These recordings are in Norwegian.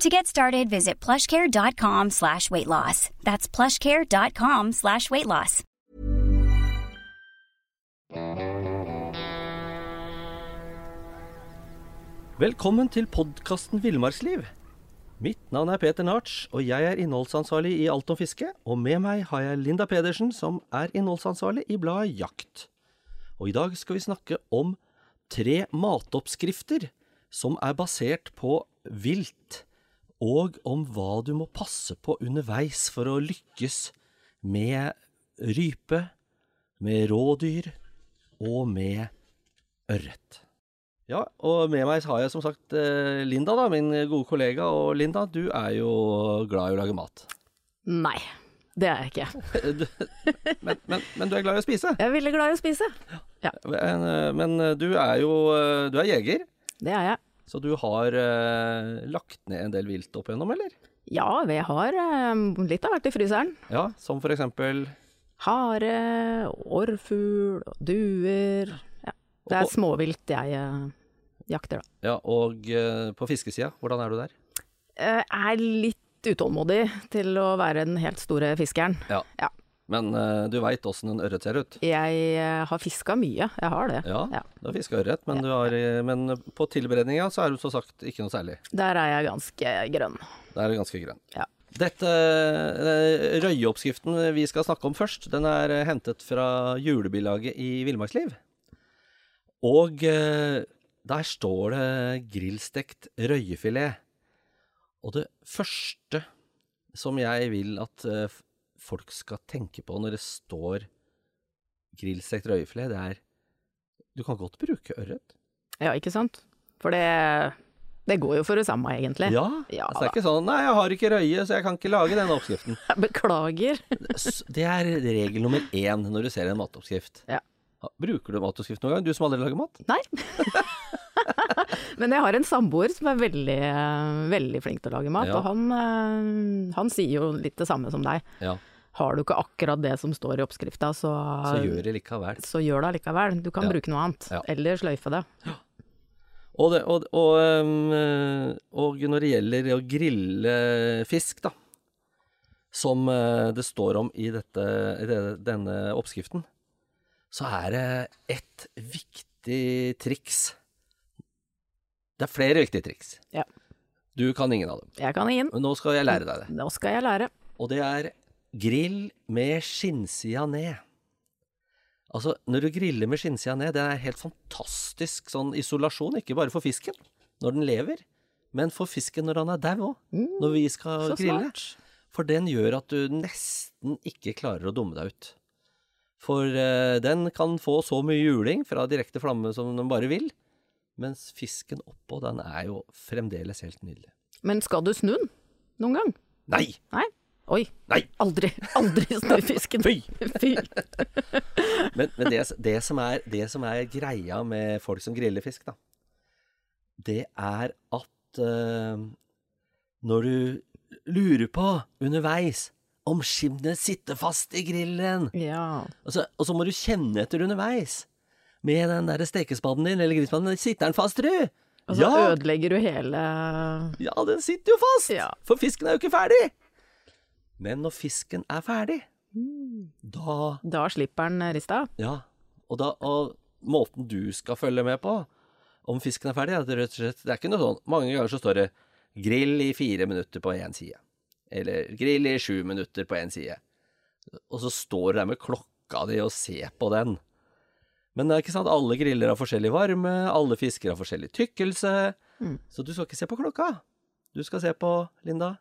To get started, visit plushcare.com slash weight loss. That's plushcare.com slash weight loss. Velkommen til podkasten Villmarksliv. Mitt navn er Peter Narts, og jeg er innholdsansvarlig i Alt om fiske. Og med meg har jeg Linda Pedersen, som er innholdsansvarlig i bladet Jakt. Og i dag skal vi snakke om tre matoppskrifter som er basert på vilt, og om hva du må passe på underveis for å lykkes med rype, med rådyr og med ørret. Ja, og med meg har jeg som sagt eh, Linda, da, min gode kollega. Og Linda, du er jo glad i å lage mat. Nei, det er jeg ikke. Du, men, men, men du er glad i å spise. Jeg er veldig glad i å spise. Men, eh, men du er jo eh, Du er jeger, Det er jeg. Så du har eh, lagt ned en del vilt opp igjennom, eller? Ja, vi har eh, litt av hvert i fryseren. Ja, som for eksempel Hare, orrfugl, duer. Ja. Det er småvilt jeg eh, jakter, da. Ja, og eh, på fiskesida, hvordan er du der? Jeg er litt utålmodig til å være den helt store fiskeren. Ja. Ja. Men uh, du veit åssen en ørret ser ut? Jeg uh, har fiska mye, jeg har det. Ja, Ja. du har fiska ørret, men, ja. eh, men på tilberedninga så er du så sagt ikke noe særlig. Der er jeg ganske grønn. Der er du ganske grønn. Ja. Dette røyeoppskriften vi skal snakke om først, den er hentet fra julebilaget i Villmarksliv. Og der står det grillstekt røyefilet. Og det første som jeg vil at folk skal tenke på når det står grillstekt røyefilet, det er Du kan godt bruke ørret. Ja, ikke sant? For det, det går jo for det samme, egentlig. Ja, Ja altså det er ikke sånn 'Nei, jeg har ikke røye, så jeg kan ikke lage denne oppskriften'. Beklager. Det er regel nummer én når du ser en matoppskrift. Ja. Bruker du matoppskrift noen gang, du som aldri lager mat? Nei. Men jeg har en samboer som er veldig, veldig flink til å lage mat, Ja. og han, eh, han sier jo litt det samme som deg. Ja, Har du ikke akkurat det som står i oppskrifta, så, så gjør det likevel. så gjør det likevel. Du kan Ja. bruke noe annet, Ja. eller sløyfe det. Og, det, og, og, og når det gjelder å grille fisk, da, som øh, det står om i, dette, i denne oppskriften, så er det ett viktig triks. Det er flere viktige triks. Ja. Du kan ingen av dem. Jeg kan ingen. Men nå skal jeg lære deg det. Nå skal jeg lære. Og det er grill med skinnsida ned. Altså, når du griller med skinnsida ned, det er helt fantastisk sånn isolasjon, ikke bare for fisken når den lever, men for fisken når han er dau òg, når vi skal Mm. Grille. For den gjør at du nesten ikke klarer å dumme deg ut. For uh, den kan få så mye juling fra direkte flamme som den bare vil, mens fisken oppå, den er jo fremdeles helt nydelig. Men skal du snu den noen gang? Nei! Nei? Oi. Nei! Aldri, aldri snu fisken. Fy! Fy. Men, men det, det, som er, det som er greia med folk som griller fisk, da, det er at uh, når du lurer på underveis om skinnet sitter fast i grillen, Ja. og så, og så må du kjenne etter underveis med den der stekespaden din eller grillspaden, sitter den fast, du? Og så ja, ødelegger du hele ja, den sitter jo fast! Ja. For fisken er jo ikke ferdig! Men når fisken er ferdig, Mm. da Da slipper den rista. Ja, og, da, og måten du skal følge med på om fisken er ferdig, er det rett og slett Det er ikke noe sånn Mange ganger så står det 'grill i fire minutter på én side'. Eller 'grill i sju minutter på én side'. Og så står du der med klokka di og ser på den. Men det er ikke sant, alle griller har forskjellig varme, alle fisker har forskjellig tykkelse. Mm. Så du skal ikke se på klokka. Du skal se på, Linda,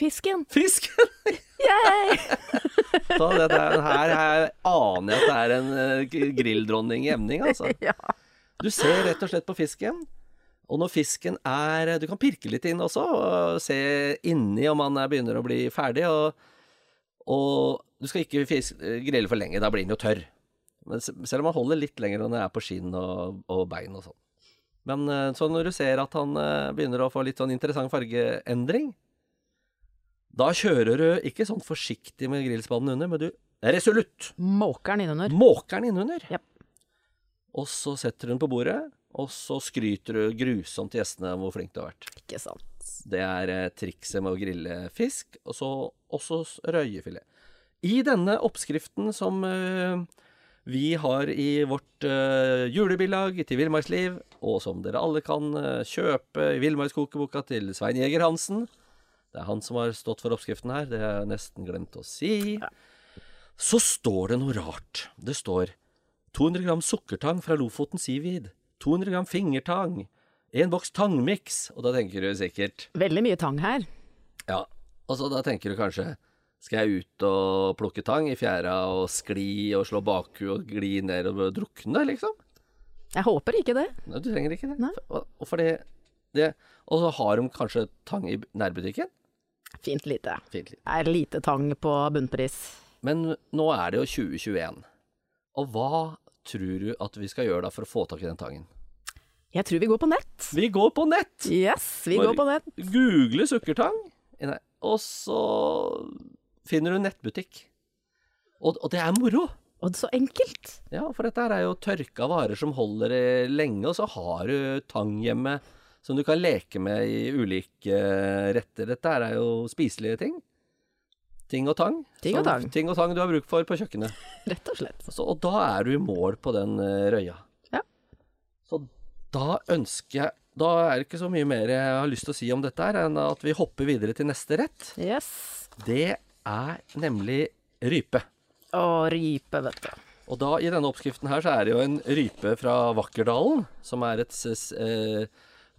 Fisken! fisken! Yay! Så dette er, her, her aner jeg at det er en eh, grilldronning i emning, altså. Ja. Du ser rett og slett på fisken. Og når fisken er Du kan pirke litt inn også, og se inni om han er- begynner å bli ferdig. Og, og du skal ikke fisk, grille for lenge, da blir den jo tørr. Men selv om han holder litt lenger når den er på skinn og, og bein og sånn. Men eh, så når du ser at han eh, begynner å få litt sånn interessant fargeendring, da kjører du ikke sånn forsiktig med grillspannen under, men du resolutt Måker den innunder. måker den innunder. Yep. Og så setter du den på bordet, og så skryter du grusomt til gjestene om hvor flink du har vært. Ikke sant. Det er eh, trikset med å grille fisk, og så også røyefilet. I denne oppskriften som eh, vi har i vårt uh, julebilag til Villmarksliv, og som dere alle kan uh, kjøpe i Villmarkskokeboka til Svein Jæger Hansen Det er han som har stått for oppskriften her, det har jeg nesten glemt å si. Så står det noe rart. Det står 200 gram sukkertang fra Lofoten Seaweed. 200 gram fingertang. En boks tangmiks. Og da tenker du sikkert Veldig mye tang her. Ja, og så da tenker du kanskje Skal jeg ut og plukke tang i fjæra og skli og slå bakhu og gli ned og drukne, liksom? Jeg håper ikke det. Nei, du trenger ikke det. Nei. Og, og fordi det Og så har de kanskje tang i nærbutikken. Fint lite. Fint lite. Er lite tang på bunnpris. Men nå er det jo 2021. Og hva tror du at vi skal gjøre da for å få tak i den tangen? Jeg tror vi går på nett. Vi går på nett! Yes, vi Bare går på nett. Google sukkertang, og så finner du nettbutikk. Og, og det er moro! Og så enkelt. Ja, for dette er jo tørka varer som holder lenge, og så har du tang hjemme som du kan leke med i ulike eh, retter. Dette er jo spiselige ting. Ting og tang. Ting og tang. Ting og tang du har bruk for på kjøkkenet. Rett og slett. Så, og da er du i mål på den eh, røya. Ja. Så da ønsker jeg Da er det ikke så mye mer jeg har lyst til å si om dette her, enn at vi hopper videre til neste rett. Yes. Det er nemlig rype. Å, rype, vet du. Og da, i denne oppskriften her, så er det jo en rype fra Vakkerdalen, som er et eh,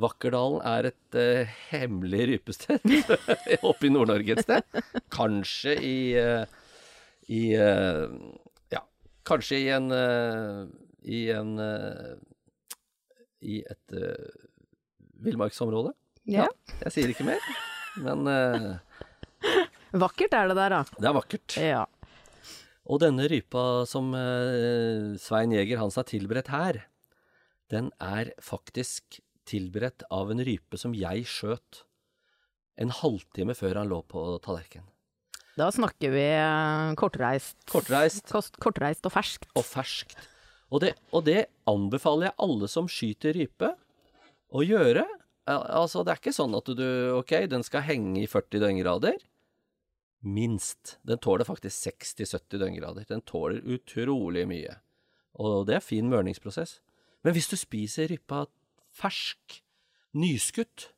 Vakkerdalen er et uh, hemmelig rypested oppe i Nord-Norge et sted. Kanskje i uh, i uh, Ja, kanskje i en i en i et villmarksområde. Ja. Jeg sier ikke mer, men Vakkert er det der, da. det er vakkert. Ja. Og denne rypa som Svein Jæger Hans har tilberedt her, den er faktisk tilberedt av en rype som jeg skjøt en halvtime før han lå på tallerkenen. Da snakker vi eh, kortreist. Kortreist Kost, kortreist og ferskt. og ferskt. Og det, og det anbefaler jeg alle som skyter rype å gjøre. Altså, det er ikke sånn at du Ok, den skal henge i 40 døgngrader. Minst. Den tåler faktisk 60-70 døgngrader. Den tåler utrolig mye. Og det er fin mørningsprosess. Men hvis du spiser rypa fersk, nyskutt,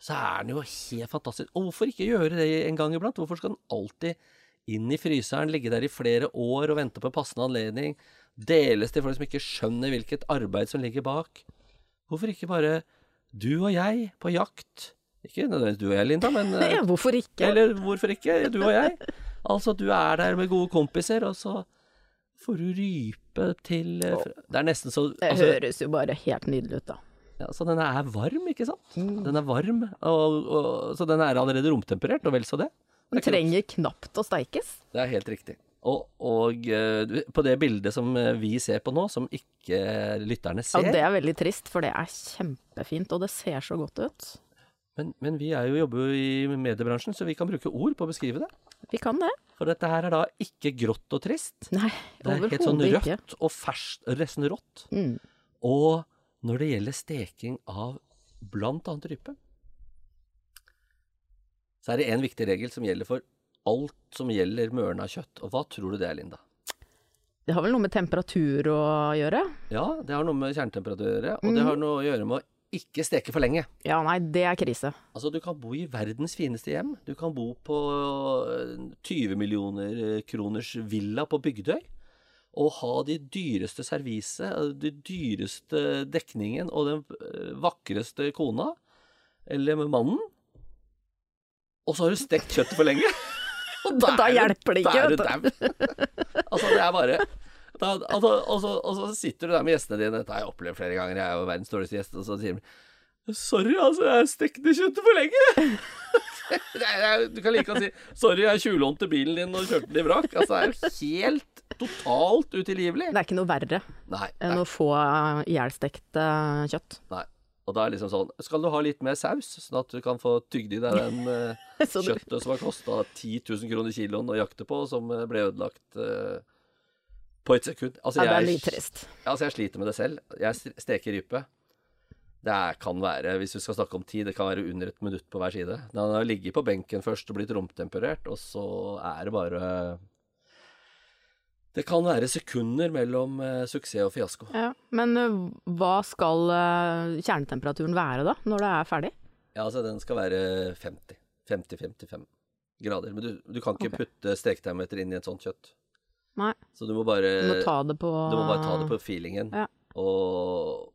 så er den jo helt fantastisk. Og hvorfor ikke gjøre det en gang iblant? Hvorfor skal den alltid inn i fryseren, ligge der i flere år og vente på passende anledning? Deles til folk som ikke skjønner hvilket arbeid som ligger bak? Hvorfor ikke bare du og jeg på jakt? Ikke nødvendigvis du og jeg, Linda, men eh, Ja, hvorfor ikke? Eller hvorfor ikke, du og jeg? Altså, du er der med gode kompiser, og så får du rype til eh, Det er nesten så Det altså, høres jo bare helt nydelig ut, da. Ja, Så den er varm, ikke sant? Den er varm, og, og, så den er allerede romtemperert, og vel så det. Den er ikke trenger knapt å steikes. Det er helt riktig. Og, og eh, på det bildet som eh, vi ser på nå, som ikke lytterne ser Ja, det er veldig trist, for det er kjempefint, og det ser så godt ut. men, men vi er jo, jobber jo i mediebransjen, så vi kan bruke ord på å beskrive det. Vi kan det. For dette her er da ikke grått og trist. Nei, Det er helt sånn rødt ikke. og ferskt, nesten rått. Mm. Og når det gjelder steking av annet rype, så er det en viktig regel som gjelder for alt som gjelder mørna kjøtt. Og hva tror du det er, Linda? Det har vel noe med temperatur å gjøre? Ja, det har noe med kjerntemperatur å gjøre, og det Mhm. har noe å gjøre med å ikke steke for lenge. Ja, nei, det er krise. Altså, du kan bo i verdens fineste hjem. Du kan bo på øh, 20 millioner øh, kroners villa på Bygdøy. Og ha de dyreste serviset, øh, de dyreste dekningen og den øh, vakreste kona. Eller med mannen. Og så har du stekt kjøttet for lenge. Og Da da hjelper det ikke, Da er du altså, det er bare da, altså, og, så, og så sitter du der med gjestene dine. Dette har jeg opplevd flere ganger. Jeg er jo verdens dårligste gjest. Og så sier de Sorry, altså, jeg stekte kjøttet for lenge. Du kan like å si Sorry, jeg tjuvlånte bilen din og kjørte den i vrak. Altså, det er jo helt totalt utilgivelig. Det er ikke noe verre Nei. enn nei, å få ihjelstekt eh, kjøtt. nei. Og da er det liksom sånn Skal du ha litt mer saus, sånn at du kan få tygd i deg den uh, kjøttet som har kosta 10 000 kroner kiloen å jakte på, som eh, ble ødelagt uh, på et sekund. Altså, Ja, det er jeg- litt trist. Altså, jeg sliter med det selv. Jeg steker rype. Det er, kan være, hvis vi skal snakke om tid, det kan være under et minutt på hver side. Han har ligget på benken først og blitt romtemperert, og så er det bare Det kan være sekunder mellom eh, suksess og fiasko. Ja. Men eh, hva skal eh, kjernetemperaturen være da, når det er ferdig? Ja, altså, den skal være 50. 50-55 grader. Men du, du kan ikke okay. putte steketermometer inn i et sånt kjøtt. Nei, Så du må bare du må ta det på du må bare ta det på feelingen. Ja. Og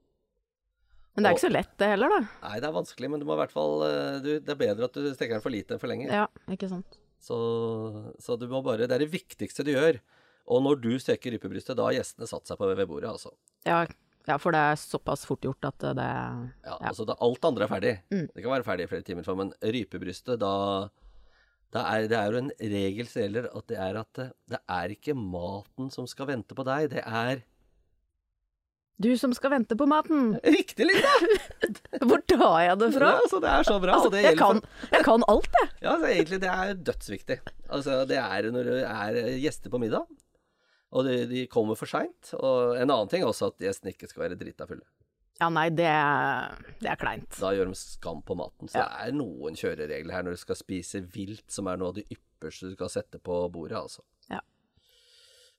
Men det er ikke så lett det heller, da. Nei, det er vanskelig, men du må i hvert fall eh, du, Det er bedre at du steker den for lite enn for lenge. Ja, ikke sant. Så, så du må bare Det er det viktigste du gjør. Og når du steker rypebrystet, da har gjestene satt seg på ved bordet, altså. Ja, ja, for det er såpass fort gjort at det Ja, Ja. altså det, alt andre er ferdig. Mm. Det kan være ferdig i flere timer for, men rypebrystet, da, da er, Det er jo en regel som gjelder, at det er at det, det er ikke maten som skal vente på deg, det er Du som skal vente på maten! Riktig, Linda! Hvor tar jeg det fra? Ja, altså, det er så bra. Altså, jeg, kan, jeg kan alt, jeg. Ja, altså, egentlig det er dødsviktig. Altså, det er når det er gjester på middag, og de, de kommer for seint. Og en annen ting er også at gjestene ikke skal være drita fulle. Ja, nei, det, det er kleint. Da gjør de skam på maten. Så Ja. det er noen kjøreregler her når du skal spise vilt, som er noe av det ypperste du skal sette på bordet, altså. Ja.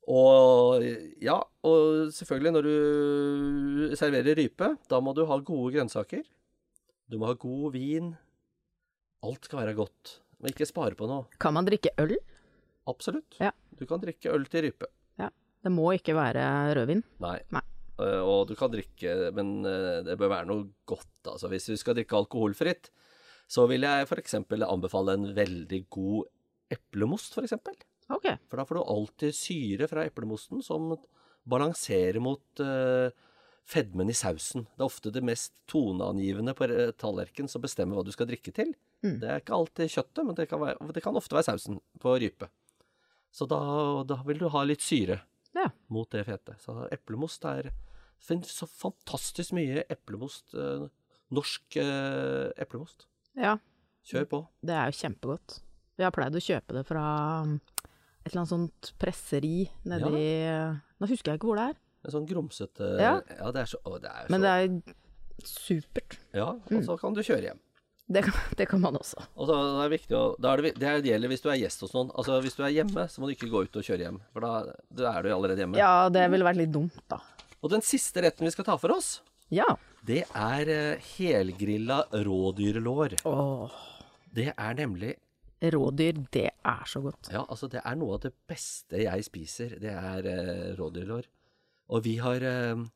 Og ja, og selvfølgelig når du serverer rype, da må du ha gode grønnsaker. Du må ha god vin. Alt skal være godt. Men ikke spare på noe. Kan man drikke øl? Absolutt. Ja. Du kan drikke øl til rype. Det må ikke være rødvin. Nei. Nei. Eh, og du kan drikke, men eh, det bør være noe godt. Altså, hvis du skal drikke alkoholfritt, så vil jeg f.eks. anbefale en veldig god eplemost, f.eks. Ok. For da får du alltid syre fra eplemosten som balanserer mot uh, fedmen i sausen. Det er ofte det mest toneangivende på tallerken som bestemmer hva du skal drikke til. Mm. Det er ikke alltid kjøttet, men det kan, være, det kan ofte være sausen på rype. Så da, da vil du ha litt syre Ja. mot det fete. Så eplemost er Det finnes så fantastisk mye eplemost. eh, norsk eh, eplemost. Ja, Kjør på. det er jo kjempegodt. Vi har pleid å kjøpe det fra et eller annet sånt presseri nedi Nå husker jeg ikke hvor det er, En sånn grumsete Ja. det er så, å, det er så men det er supert. Ja, og så kan du kjøre hjem. Det kan, det kan man også. Og så er det viktig å er det, det gjelder hvis du er gjest hos noen. Altså Hvis du er hjemme, så må du ikke gå ut og kjøre hjem. For da, da er du allerede hjemme. Ja, det ville vært litt dumt, da. Og den siste retten vi skal ta for oss, Ja. det er eh, helgrilla rådyrlår. Oh. Det er nemlig rådyr, det er så godt. Ja, altså det er noe av det beste jeg spiser. Det er eh, rådyrlår. Og vi har eh,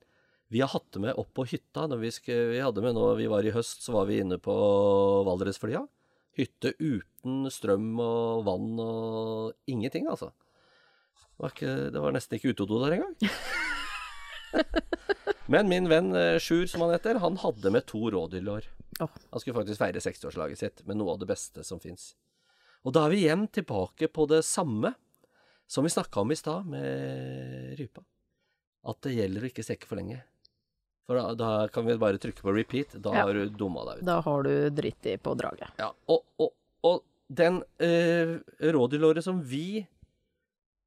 vi har hatt det med opp på hytta. Når vi, sk vi hadde med nå vi var i høst, så var vi inne på Valdresflya. Hytte uten strøm og vann og ingenting, altså. Det var, ikke, det var nesten ikke utedo der engang. Men min venn eh, Sjur, som han heter, han hadde med to rådyrlår. Han skulle faktisk feire 60-årslaget sitt med noe av det beste som fins. Og da er vi igjen tilbake på det samme som vi snakka om i stad med rypa. At det gjelder å ikke strekke for lenge. For da, da kan vi bare trykke på repeat. Da Ja. har du dumma deg ut. Da har du driti på draget. Ja, og, og, og den eh, rådyrlåret som vi,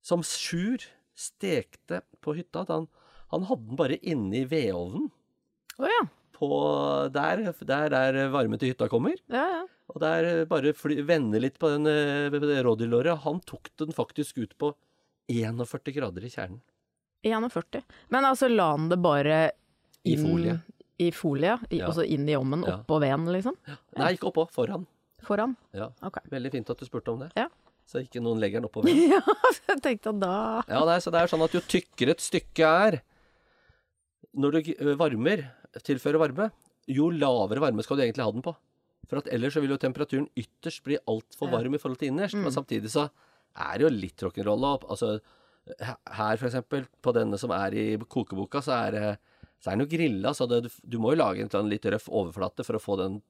som Sjur, stekte på hytta han, han hadde den bare inne i vedovnen. Å ja. På der, der er varmen til hytta kommer. Ja, ja. Og der eh, bare fly, vende litt på den eh, rådyrlåret. Han tok den faktisk ut på 41 grader i kjernen. 41. Men altså, la han det bare I folie. i folie, i, Ja. altså inn i Ja. oppå veden, liksom? Nei, ikke oppå. Foran. Foran? Ja. Okay. Veldig fint at du spurte om det. Ja. Så ikke noen legger den oppå veden. Ja, jeg tenkte da Ja, nei, så det er sånn at jo tykkere et stykke er når du varmer, tilfører varme, jo lavere varme skal du egentlig ha den på. For at ellers så vil jo temperaturen ytterst bli altfor varm i forhold til innerst. Mm. Men samtidig så er det jo litt rock'n'roll. Altså her for eksempel, på denne som er i kokeboka, så er det så er den jo grilla, så det, du må jo lage en sånn litt røff overflate for å få den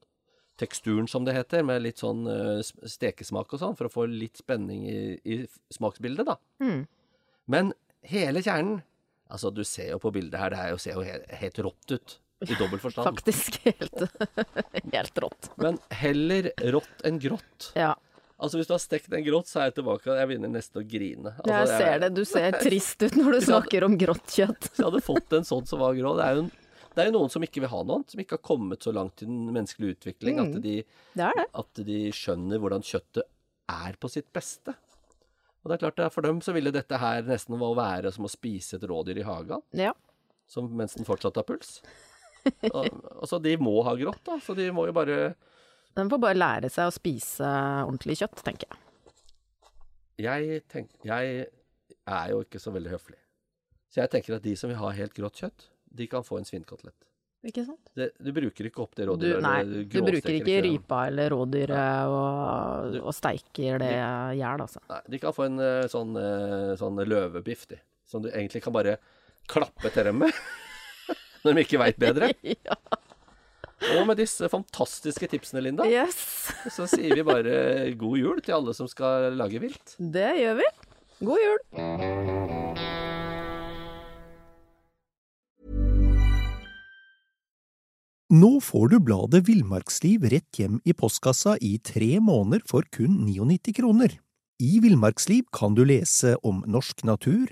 teksturen, som det heter, med litt sånn eh, stekesmak og sånn, for å få litt spenning i, i smaksbildet, da. mm. Men hele kjernen Altså, du ser jo på bildet her, det her ser jo helt, helt rått ut. I dobbel forstand. Faktisk helt, helt rått. Men heller rått enn grått. Ja, Altså, hvis du har stekt en grått, så er jeg tilbake Jeg begynner nesten å grine. Altså, jeg ser det. Du ser trist ut når du snakker om grått kjøtt. Hvis jeg hadde fått en sånn som var grå Det er jo, en, det er jo noen som ikke vil ha noen, som ikke har kommet så langt i den menneskelige utvikling Mm. at, de, Det det. at de skjønner hvordan kjøttet er på sitt beste. Og det er klart, For dem så ville dette her nesten være som å spise et rådyr i hagen. Ja. som, mens den fortsatt har puls. Og, altså, de må ha grått, da, så de må jo bare Den får bare lære seg å spise ordentlig kjøtt, tenker jeg. jeg, tenk, jeg er jo ikke så veldig høflig. Så jeg tenker at de som vil ha helt grått kjøtt, de kan få en svinkotelett. Ikke sant? Det, du bruker ikke opp det Du, nei, du bruker ikke rypa eller rådyret og, Du- og steiker det i hjel, altså. Nei, de kan få en eh, sånn, eh, sånn løvebiff, de. Som du egentlig kan bare klappe til dem med. Når de ikke veit bedre. Ja. Og med disse fantastiske tipsene, Linda, Yes, så sier vi bare god jul til alle som skal lage vilt. det gjør vi. God jul. Nå får du bladet Villmarksliv rett hjem i postkassa i tre måneder for kun 99 kroner. I Villmarksliv kan du lese om norsk natur,